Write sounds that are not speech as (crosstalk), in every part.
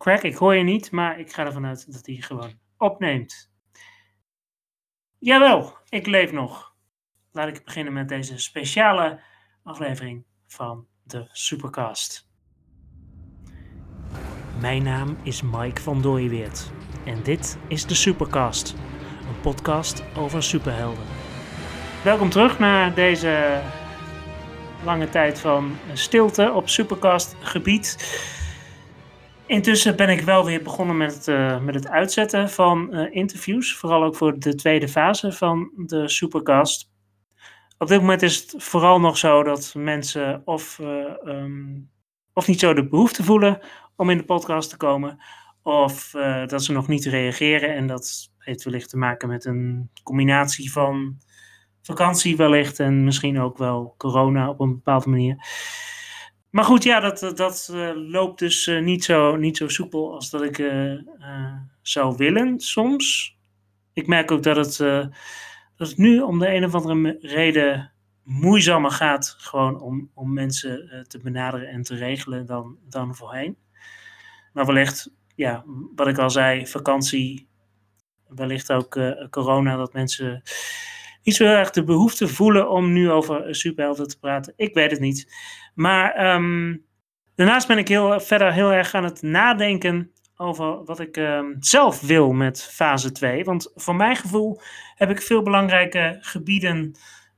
Crack, ik hoor je niet, maar ik ga ervan uit dat hij gewoon opneemt. Jawel, ik leef nog. Laat ik beginnen met deze speciale aflevering van de Supercast. Mijn naam is Mike van Dooyeweert en dit is de Supercast, een podcast over superhelden. Welkom terug naar deze lange tijd van stilte op Supercast gebied. Intussen ben ik wel weer begonnen met het, uh, met het uitzetten van uh, interviews. Vooral ook voor de tweede fase van de Supercast. Op dit moment is het vooral nog zo dat mensen of, uh, um, of niet zo de behoefte voelen om in de podcast te komen. Of dat ze nog niet reageren. En dat heeft wellicht te maken met een combinatie van vakantie wellicht. En misschien ook wel corona op een bepaalde manier. Maar goed, ja, dat, dat uh, loopt dus uh, niet, zo, niet zo soepel als dat ik uh, zou willen soms. Ik merk ook dat het, dat het nu om de een of andere reden moeizamer gaat gewoon om, om mensen te benaderen en te regelen dan, dan voorheen. Maar wellicht, ja, wat ik al zei, vakantie, wellicht ook corona, dat mensen niet zo erg de behoefte voelen om nu over superhelden te praten. Ik weet het niet. Maar um, daarnaast ben ik heel, verder heel erg aan het nadenken over wat ik um, zelf wil met fase 2. Want voor mijn gevoel heb ik veel belangrijke gebieden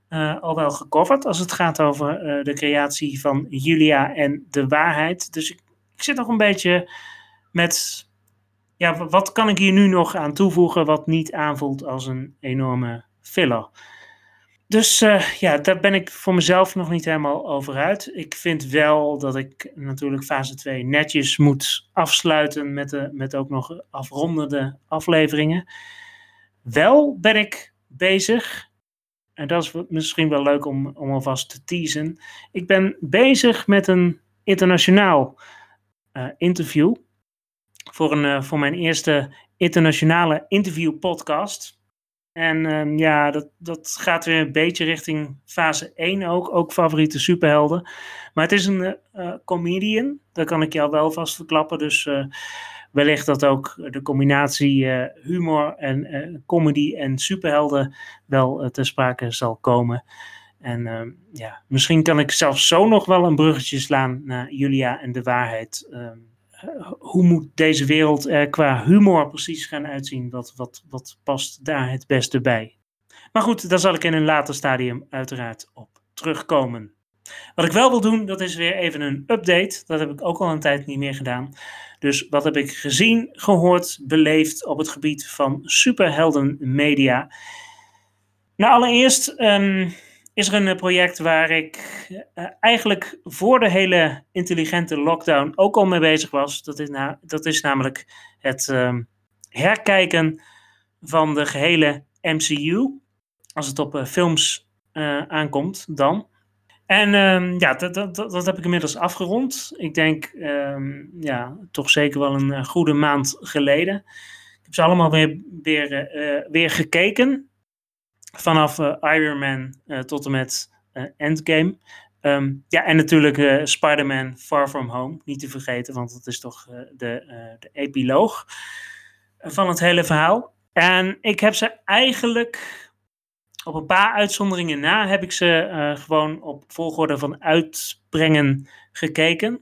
uh, al wel gecoverd. Als het gaat over uh, de creatie van Julia en de waarheid. Dus ik, ik zit nog een beetje met. Ja, wat kan ik hier nu nog aan toevoegen wat niet aanvoelt als een enorme filler? Dus uh, ja, daar ben ik voor mezelf nog niet helemaal over uit. Ik vind wel dat ik natuurlijk fase 2 netjes moet afsluiten met, de, met ook nog afrondende afleveringen. Wel ben ik bezig, en dat is misschien wel leuk om, om alvast te teasen. Ik ben bezig met een internationaal uh, interview. Voor, een, uh, voor mijn eerste internationale interview podcast. En um, ja, dat, dat gaat weer een beetje richting fase 1 ook. Ook favoriete superhelden. Maar het is een uh, comedian. Dat kan ik jou wel vast verklappen. Dus uh, wellicht dat ook de combinatie humor en comedy en superhelden wel te sprake zal komen. En ehm, ja, misschien kan ik zelfs zo nog wel een bruggetje slaan naar Julia en de waarheid. Um, hoe moet deze wereld er qua humor precies gaan uitzien? Wat, wat, wat past daar het beste bij? Maar goed, daar zal ik in een later stadium uiteraard op terugkomen. Wat ik wel wil doen, dat is weer even een update. Dat heb ik ook al een tijd niet meer gedaan. Dus wat heb ik gezien, gehoord, beleefd op het gebied van superhelden media? Nou, allereerst um, is er een eh, project waar ik uh, eigenlijk voor de hele intelligente lockdown ook al mee bezig was. Dat is, dat is namelijk het um, herkijken van de gehele MCU. Als het op uh, films aankomt, dan. En um, ja, dat, dat, dat heb ik inmiddels afgerond. Ik denk, um, ja, toch zeker wel een goede maand geleden. Ik heb ze allemaal weer, weer, weer gekeken vanaf uh, Iron Man uh, tot en met uh, Endgame. Um, ja, en natuurlijk Spider-Man Far From Home, niet te vergeten, want dat is toch de, de epiloog van het hele verhaal. En ik heb ze eigenlijk op een paar uitzonderingen na, heb ik ze gewoon op volgorde van uitbrengen gekeken.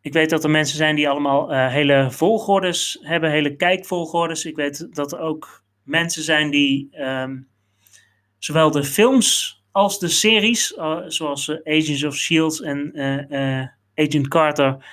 Ik weet dat er mensen zijn die allemaal hele volgordes hebben, hele kijkvolgordes. Ik weet dat er ook mensen zijn die um, zowel de films als de series, uh, zoals uh, Agents of Shield en uh, Agent Carter,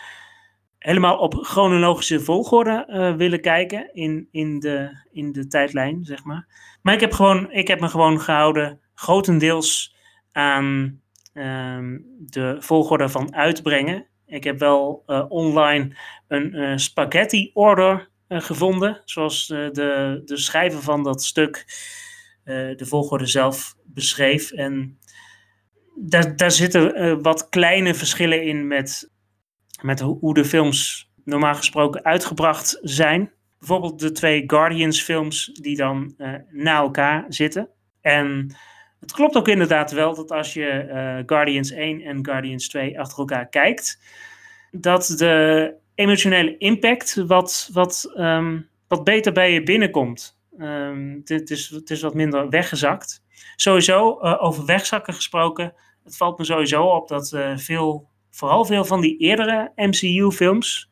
helemaal op chronologische volgorde willen kijken in, in, de, in de tijdlijn, zeg maar. Maar ik heb, gewoon, ik heb me gewoon gehouden, grotendeels aan ehm, de volgorde van uitbrengen. Ik heb wel online een spaghetti order gevonden, zoals de, de schrijver van dat stuk de volgorde zelf beschreef. En daar, daar zitten uh, wat kleine verschillen in met, met hoe de films normaal gesproken uitgebracht zijn. Bijvoorbeeld de twee Guardians films die dan uh, na elkaar zitten. En het klopt ook inderdaad wel dat als je Guardians 1 en Guardians 2 achter elkaar kijkt, dat de emotionele impact wat, wat, ehm, wat beter bij je binnenkomt. Um, het, is, het is wat minder weggezakt. Sowieso, uh, over wegzakken gesproken, het valt me sowieso op dat uh, veel, vooral veel van die eerdere MCU-films,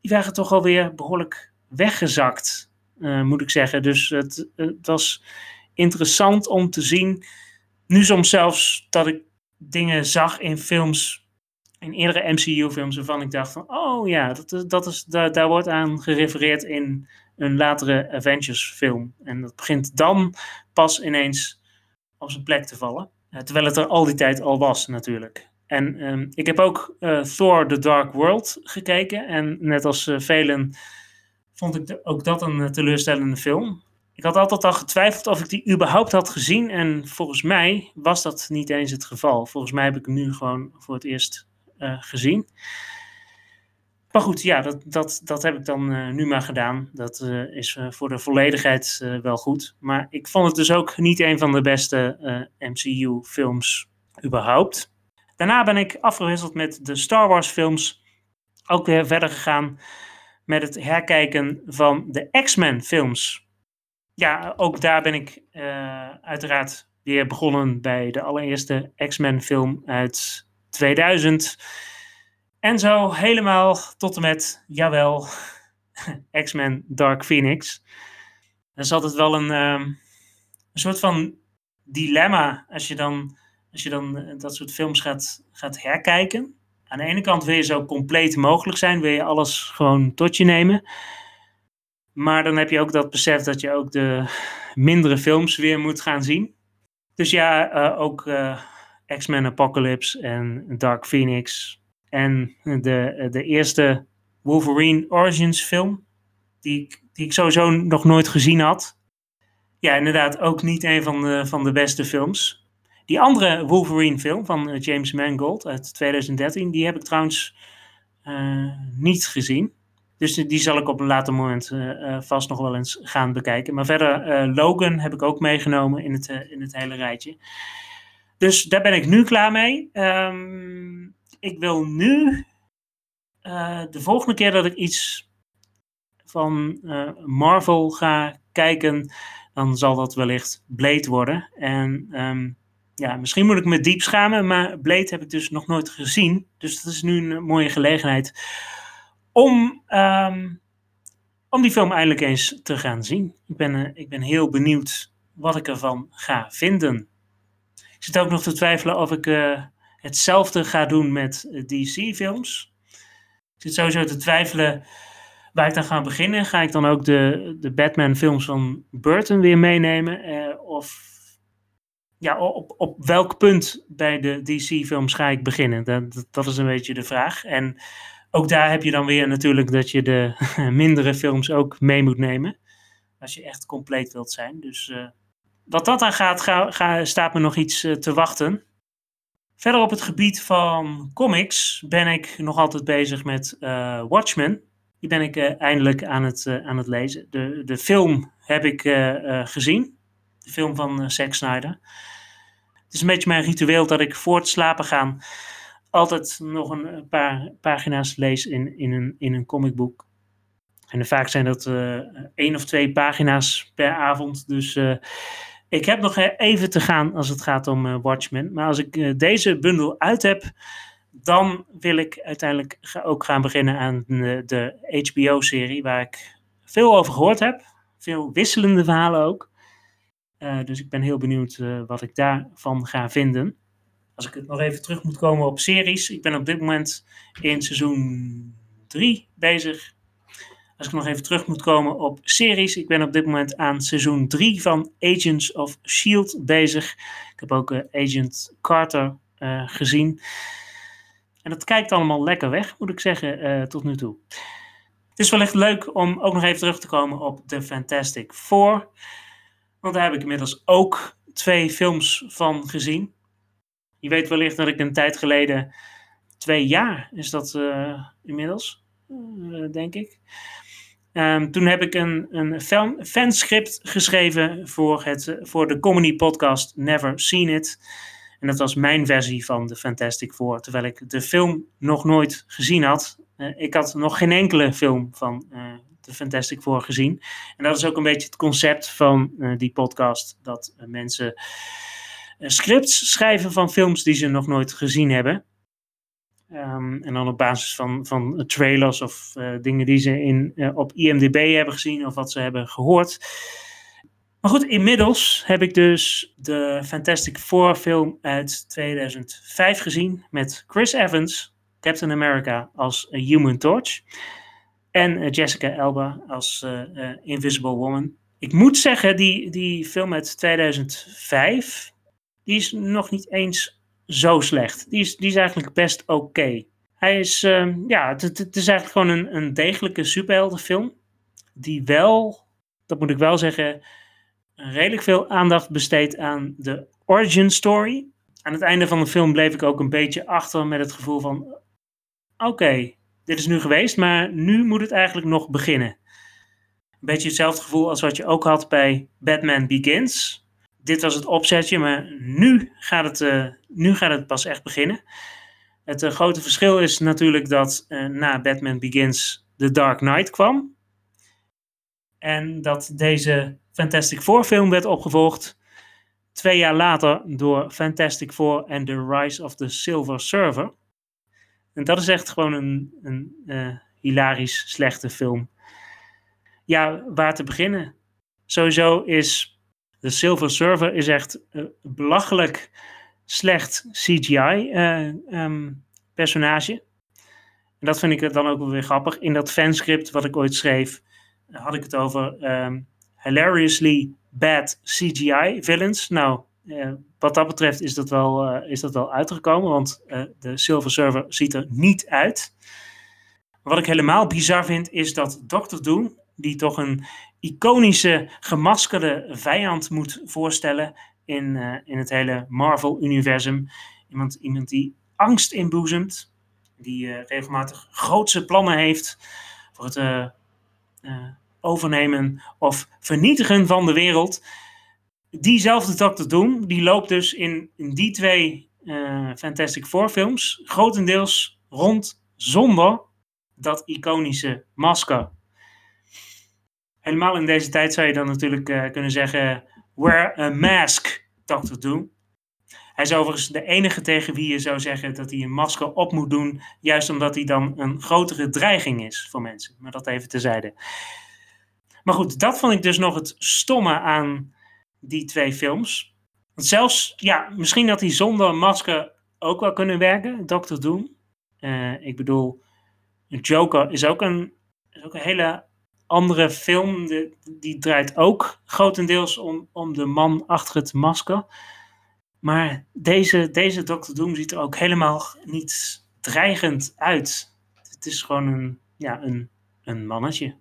die waren toch alweer behoorlijk weggezakt, uh, moet ik zeggen. Dus het, het was interessant om te zien, nu soms zelfs dat ik dingen zag in films in eerdere MCU-films waarvan ik dacht van, oh ja, dat dat is, daar, daar wordt aan gerefereerd in een latere Avengers-film. En dat begint dan pas ineens op zijn plek te vallen. Uh, terwijl het er al die tijd al was, natuurlijk. En um, ik heb ook uh, Thor The Dark World gekeken. En net als uh, velen vond ik ook dat een teleurstellende film. Ik had altijd al getwijfeld of ik die überhaupt had gezien. En volgens mij was dat niet eens het geval. Volgens mij heb ik hem nu gewoon voor het eerst gezien. Maar goed, ja, dat, dat, dat heb ik dan uh, nu maar gedaan. Dat uh, is voor de volledigheid wel goed. Maar ik vond het dus ook niet een van de beste MCU-films überhaupt. Daarna ben ik afgewisseld met de Star Wars-films. Ook weer verder gegaan met het herkijken van de X-Men-films. Ja, ook daar ben ik uiteraard weer begonnen bij de allereerste X-Men-film uit 2000. En zo helemaal tot en met, jawel, (laughs) X-Men Dark Phoenix. Dat is altijd wel een, um, een soort van dilemma als je dan, als je dan eh, dat soort films gaat, gaat herkijken. Aan de ene kant wil je zo compleet mogelijk zijn, wil je alles gewoon tot je nemen. Maar dan heb je ook dat besef dat je ook de mindere films weer moet gaan zien. Dus ja, uh, ook uh, X-Men Apocalypse en Dark Phoenix. En de, de eerste Wolverine Origins film, die, die ik sowieso nog nooit gezien had. Ja, inderdaad, ook niet een van de, van de beste films. Die andere Wolverine film van eh, James Mangold uit 2013, die heb ik trouwens uh, niet gezien. Dus die zal ik op een later moment uh, vast nog wel eens gaan bekijken. Maar verder, Logan heb ik ook meegenomen in het, in het hele rijtje. Dus daar ben ik nu klaar mee. Um, ik wil nu uh, de volgende keer dat ik iets van uh, Marvel ga kijken, dan zal dat wellicht Blade worden. En um, ja, misschien moet ik me diep schamen, maar Blade heb ik dus nog nooit gezien. Dus dat is nu een mooie gelegenheid om, um, om die film eindelijk eens te gaan zien. Ik ben, uh, ik ben heel benieuwd wat ik ervan ga vinden. Ik zit ook nog te twijfelen of ik hetzelfde ga doen met eh, DC-films. Ik zit sowieso te twijfelen waar ik dan ga beginnen. Ga ik dan ook de, de Batman-films van Burton weer meenemen? Uh, of ja, op, op welk punt bij de DC-films ga ik beginnen? Dat, dat is een beetje de vraag. En ook daar heb je dan weer natuurlijk dat je de (laughs) mindere films ook mee moet nemen. Als je echt compleet wilt zijn. Dus uh, wat dat aan gaat, ga, staat me nog iets te wachten. Verder op het gebied van comics ben ik nog altijd bezig met uh, Watchmen. Die ben ik uh, eindelijk aan het, aan het lezen. De, de film heb ik gezien. De film van Zack Snyder. Het is een beetje mijn ritueel dat ik voor het slapen gaan altijd nog een paar pagina's lees in, in, een, in een comicboek. En vaak zijn dat één of twee pagina's per avond. Dus ik heb nog even te gaan als het gaat om uh, Watchmen. Maar als ik uh, deze bundel uit heb, dan wil ik uiteindelijk ook gaan beginnen aan de, HBO-serie, waar ik veel over gehoord heb. Veel wisselende verhalen ook. Dus ik ben heel benieuwd wat ik daarvan ga vinden. Als ik het nog even terug moet komen op series. Ik ben op dit moment in seizoen 3 bezig. Als ik nog even terug moet komen op series. Ik ben op dit moment aan seizoen 3 van Agents of S.H.I.E.L.D. bezig. Ik heb ook uh, Agent Carter uh, gezien. En dat kijkt allemaal lekker weg, moet ik zeggen, uh, tot nu toe. Het is wellicht leuk om ook nog even terug te komen op The Fantastic Four. Want daar heb ik inmiddels ook twee films van gezien. Je weet wellicht dat ik een tijd geleden, twee jaar is dat inmiddels, denk ik Um, toen heb ik een, een fan, fanscript geschreven voor, het, voor de comedy podcast Never Seen It. En dat was mijn versie van de Fantastic Four. Terwijl ik de film nog nooit gezien had. ik had nog geen enkele film van de Fantastic Four gezien. En dat is ook een beetje het concept van die podcast. Dat mensen scripts schrijven van films die ze nog nooit gezien hebben. Ehm, en dan op basis van, van trailers of dingen die ze in, op IMDb hebben gezien of wat ze hebben gehoord. Maar goed, inmiddels heb ik dus de Fantastic Four film uit 2005 gezien met Chris Evans, Captain America als Human Torch en eh, Jessica Elba als Invisible Woman. Ik moet zeggen, die, die film uit 2005, die is nog niet eens zo slecht. Die is, die is eigenlijk best oké. Hij is, ehm, ja, het, is eigenlijk gewoon een, een degelijke superheldenfilm. Die wel, dat moet ik wel zeggen, redelijk veel aandacht besteed aan de origin story. Aan het einde van de film bleef ik ook een beetje achter met het gevoel van: oké, dit is nu geweest, maar nu moet het eigenlijk nog beginnen. Een beetje hetzelfde gevoel als wat je ook had bij Batman Begins. Dit was het opzetje, maar nu gaat het, uh, nu gaat het pas echt beginnen. Het uh, grote verschil is natuurlijk dat uh, na Batman Begins The Dark Knight kwam. En dat deze Fantastic Four film werd opgevolgd. Twee jaar later door Fantastic Four and the Rise of the Silver Surfer. En dat is echt gewoon een, een hilarisch slechte film. Ja, waar te beginnen? Sowieso is de Silver Surfer is echt uh, belachelijk slecht CGI uh, um, ehm. En dat vind ik dan ook wel weer grappig. In dat fanscript wat ik ooit schreef, had ik het over um, hilariously bad CGI villains. Nou, uh, wat dat betreft is dat wel, is dat wel uitgekomen, want de Silver Server ziet er niet uit. Wat ik helemaal bizar vind, is dat Dr. Doom, die toch een iconische gemaskerde vijand moet voorstellen in, in het hele Marvel-universum, iemand, iemand die angst inboezemt, die regelmatig grootse plannen heeft voor het overnemen of vernietigen van de wereld. Diezelfde Dr. Doom, die loopt dus in, in die twee Fantastic Four films grotendeels rond zonder dat iconische masker. Helemaal in deze tijd zou je dan natuurlijk uh, kunnen zeggen: Wear a mask, Dr. Doom. Hij is overigens de enige tegen wie je zou zeggen dat hij een masker op moet doen, juist omdat hij dan een grotere dreiging is voor mensen. Maar dat even terzijde. Maar goed, dat vond ik dus nog het stomme aan die twee films. Want zelfs, ja, misschien dat die zonder masker ook wel kunnen werken, Dr. Doom. Uh, ik bedoel, Joker is ook een, is ook een hele andere film. De, die draait ook grotendeels om, om de man achter het masker. Maar deze, deze Dr. Doom ziet er ook helemaal niet dreigend uit. Het is gewoon een, ja, een, een mannetje.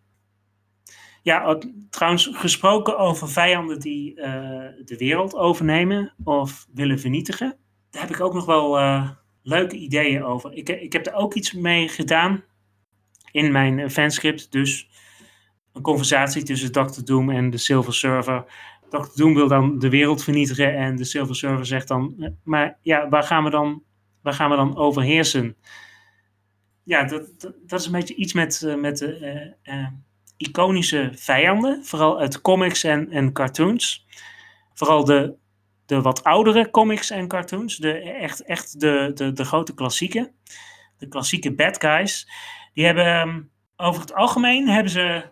Ja, trouwens, gesproken over vijanden die uh, de wereld overnemen of willen vernietigen. Daar heb ik ook nog wel uh, leuke ideeën over. Ik, ik heb er ook iets mee gedaan in mijn fanscript. Dus een conversatie tussen Dr. Doom en de Silver Server. Dr. Doom wil dan de wereld vernietigen en de Silver Server zegt dan: eh, Maar ja, waar gaan we dan, waar gaan we dan overheersen? Ja, dat, dat, is een beetje iets met, met de. Uh, iconische vijanden, vooral uit comics en, en cartoons. Vooral de, de wat oudere comics en cartoons, de, echt, echt de, de, de grote klassieke, de klassieke bad guys. Die hebben ehm, over het algemeen hebben ze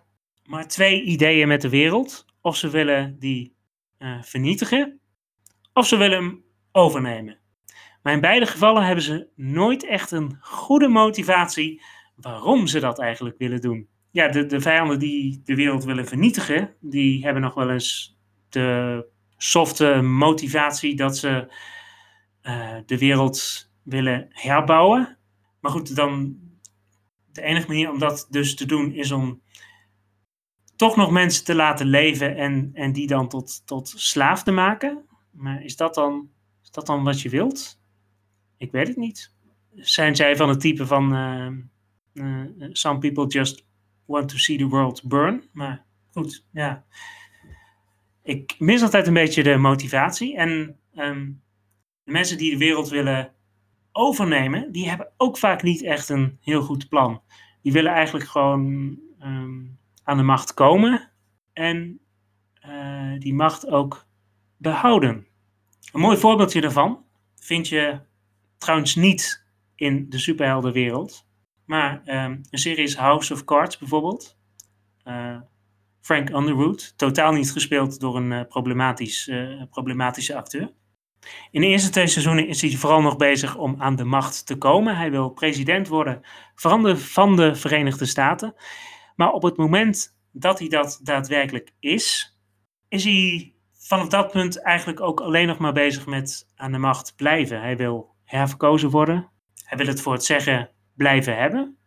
maar twee ideeën met de wereld. Of ze willen die uh, vernietigen, of ze willen hem overnemen. Maar in beide gevallen hebben ze nooit echt een goede motivatie waarom ze dat eigenlijk willen doen ja, de, de vijanden die de wereld willen vernietigen, die hebben nog wel eens de softe motivatie dat ze uh, de wereld willen herbouwen. Maar goed, dan de enige manier om dat dus te doen is om toch nog mensen te laten leven en, en die dan tot, tot slaaf te maken. Maar is dat, dan, is dat dan wat je wilt? Ik weet het niet. Zijn zij van het type van uh, uh, some people just want to see the world burn. Maar goed, ja. Ik mis altijd een beetje de motivatie. En um, de mensen die de wereld willen overnemen, die hebben ook vaak niet echt een heel goed plan. Die willen eigenlijk gewoon ehm, aan de macht komen en uh, die macht ook behouden. Een mooi voorbeeldje daarvan vind je trouwens niet in de superheldenwereld, maar um, een serie is House of Cards bijvoorbeeld. Uh, Frank Underwood, totaal niet gespeeld door een uh, problematisch, problematische acteur. In de eerste twee seizoenen is hij vooral nog bezig om aan de macht te komen. Hij wil president worden van de Verenigde Staten. Maar op het moment dat hij dat daadwerkelijk is, is hij vanaf dat punt eigenlijk ook alleen nog maar bezig met aan de macht blijven. Hij wil herverkozen worden. Hij wil het voor het zeggen blijven hebben.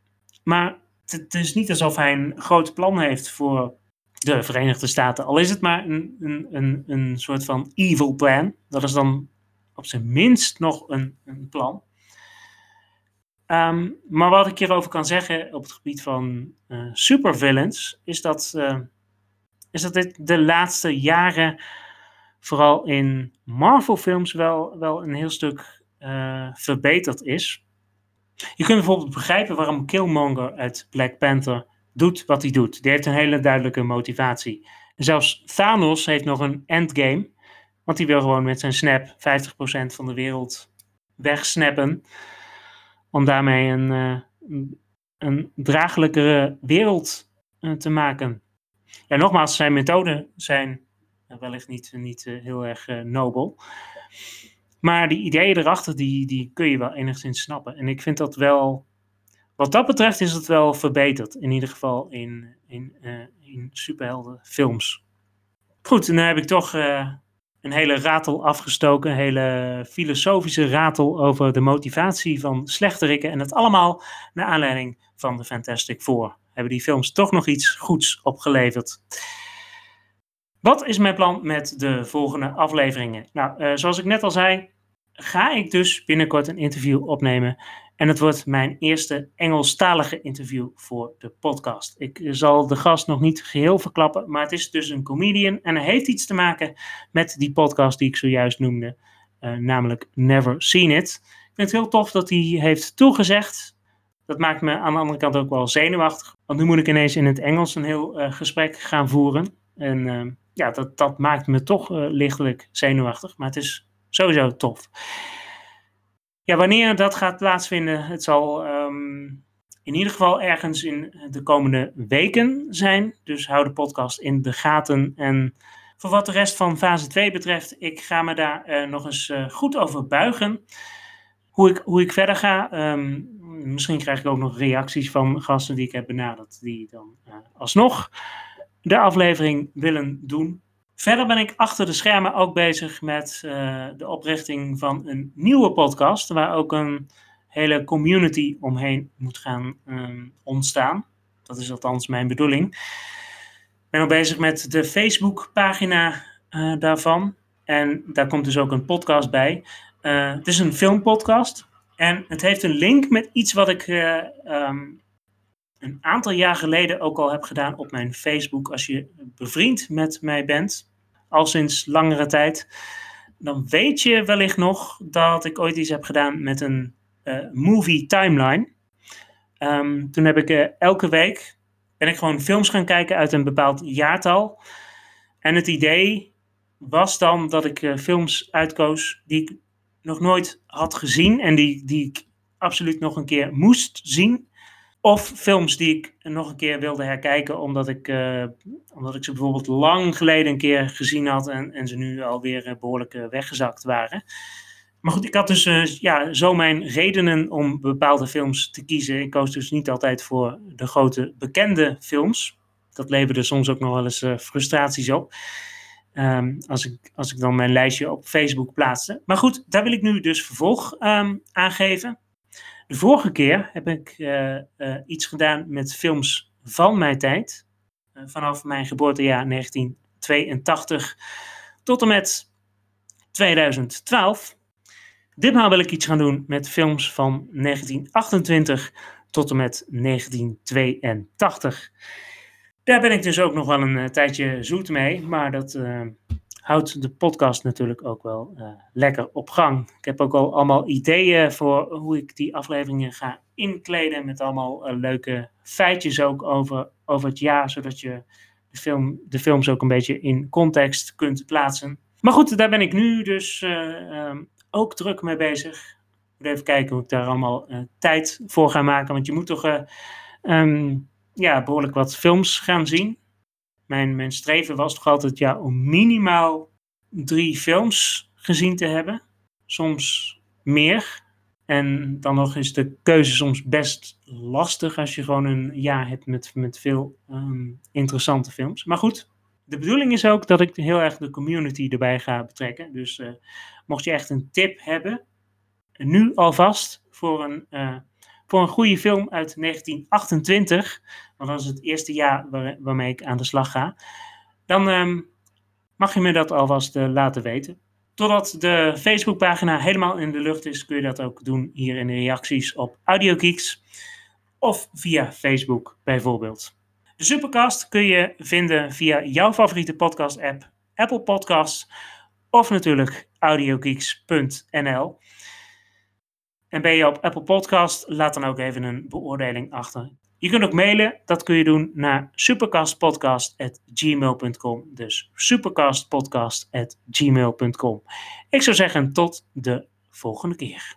Maar het is niet alsof hij een groot plan heeft voor de Verenigde Staten. Al is het maar een, een, een, soort van evil plan. Dat is dan op zijn minst nog een, een plan. Um, maar wat ik hierover kan zeggen op het gebied van uh, supervillains, is dat, uh, is dat dit de laatste jaren, vooral in Marvel-films, wel, wel een heel stuk uh, verbeterd is. Je kunt bijvoorbeeld begrijpen waarom Killmonger uit Black Panther doet wat hij doet. Die heeft een hele duidelijke motivatie. En zelfs Thanos heeft nog een endgame, want hij wil gewoon met zijn snap 50% van de wereld wegsnappen. Om daarmee een, uh, een draaglijkere wereld uh, te maken. Ja, nogmaals, zijn methoden zijn wellicht niet, niet uh, heel erg nobel. Maar die ideeën erachter, die, die kun je wel enigszins snappen. En ik vind dat wel wat dat betreft is het wel verbeterd. In ieder geval in, in, uh, in superheldenfilms. Goed, en dan heb ik toch een hele ratel afgestoken. Een hele filosofische ratel over de motivatie van slechterikken. En dat allemaal naar aanleiding van de Fantastic Four. Hebben die films toch nog iets goeds opgeleverd. Wat is mijn plan met de volgende afleveringen? Nou, uh, zoals ik net al zei, ga ik dus binnenkort een interview opnemen en het wordt mijn eerste Engelstalige interview voor de podcast. Ik zal de gast nog niet geheel verklappen, maar het is dus een comedian en hij heeft iets te maken met die podcast die ik zojuist noemde, uh, namelijk Never Seen It. Ik vind het heel tof dat hij heeft toegezegd. Dat maakt me aan de andere kant ook wel zenuwachtig, want nu moet ik ineens in het Engels een heel uh, gesprek gaan voeren. En uh, ja, dat, dat maakt me toch lichtelijk zenuwachtig, maar het is sowieso tof. Ja, wanneer dat gaat plaatsvinden, het zal um, in ieder geval ergens in de komende weken zijn. Dus hou de podcast in de gaten. En voor wat de rest van fase 2 betreft, ik ga me daar uh, nog eens uh, goed over buigen. Hoe ik, hoe ik verder ga. Um, misschien krijg ik ook nog reacties van gasten die ik heb benaderd, die dan uh, alsnog de aflevering willen doen. Verder ben ik achter de schermen ook bezig met uh, de oprichting van een nieuwe podcast, waar ook een hele community omheen moet gaan um, ontstaan. Dat is althans mijn bedoeling. Ik ben al bezig met de Facebook-pagina uh, daarvan. En daar komt dus ook een podcast bij. Uh, het is een filmpodcast. En het heeft een link met iets wat ik um, een aantal jaar geleden ook al heb gedaan op mijn Facebook. Als je bevriend met mij bent, al sinds langere tijd, dan weet je wellicht nog dat ik ooit iets heb gedaan met een uh, movie timeline. Um, toen heb ik uh, elke week ben ik gewoon films gaan kijken uit een bepaald jaartal. En het idee was dan dat ik uh, films uitkoos die ik nog nooit had gezien en die, die ik absoluut nog een keer moest zien. Of films die ik nog een keer wilde herkijken, omdat ik, uh, omdat ik ze bijvoorbeeld lang geleden een keer gezien had en, en ze nu alweer uh, behoorlijk uh, weggezakt waren. Maar goed, ik had dus ja, zo mijn redenen om bepaalde films te kiezen. Ik koos dus niet altijd voor de grote bekende films. Dat leverde soms ook nog wel eens frustraties op. Um, als, ik, als ik dan mijn lijstje op Facebook plaatste. Maar goed, daar wil ik nu dus vervolg um, aan geven. De vorige keer heb ik uh, uh, iets gedaan met films van mijn tijd. Uh, vanaf mijn geboortejaar 1982 tot en met 2012. Ditmaal wil ik iets gaan doen met films van 1928 tot en met 1982. Daar ben ik dus ook nog wel een tijdje zoet mee, maar dat houdt de podcast natuurlijk ook wel eh, lekker op gang. Ik heb ook al allemaal ideeën voor hoe ik die afleveringen ga inkleden. Met allemaal uh, leuke feitjes ook over, over het jaar. Zodat je de, film, de films ook een beetje in context kunt plaatsen. Maar goed, daar ben ik nu dus uh, ook druk mee bezig. Ik moet even kijken hoe ik daar allemaal tijd voor ga maken. Want je moet toch um, ja, behoorlijk wat films gaan zien mijn, mijn streven was toch altijd ja, om minimaal drie films gezien te hebben. Soms meer. En dan nog is de keuze soms best lastig als je gewoon een jaar hebt met, met veel ehm, interessante films. Maar goed, de bedoeling is ook dat ik heel erg de community erbij ga betrekken. Dus uh, mocht je echt een tip hebben, nu alvast voor een, uh, voor een goede film uit 1928 want dat is het eerste jaar waar, waarmee ik aan de slag ga, dan ehm, mag je me dat alvast uh, laten weten. Totdat de Facebookpagina helemaal in de lucht is, kun je dat ook doen hier in de reacties op AudioGeeks of via Facebook bijvoorbeeld. De Supercast kun je vinden via jouw favoriete podcast-app, Apple Podcasts of natuurlijk audiogeeks.nl. En ben je op Apple Podcast, laat dan ook even een beoordeling achter. Je kunt ook mailen, dat kun je doen naar supercastpodcast.gmail.com. Dus supercastpodcast.gmail.com. Ik zou zeggen tot de volgende keer.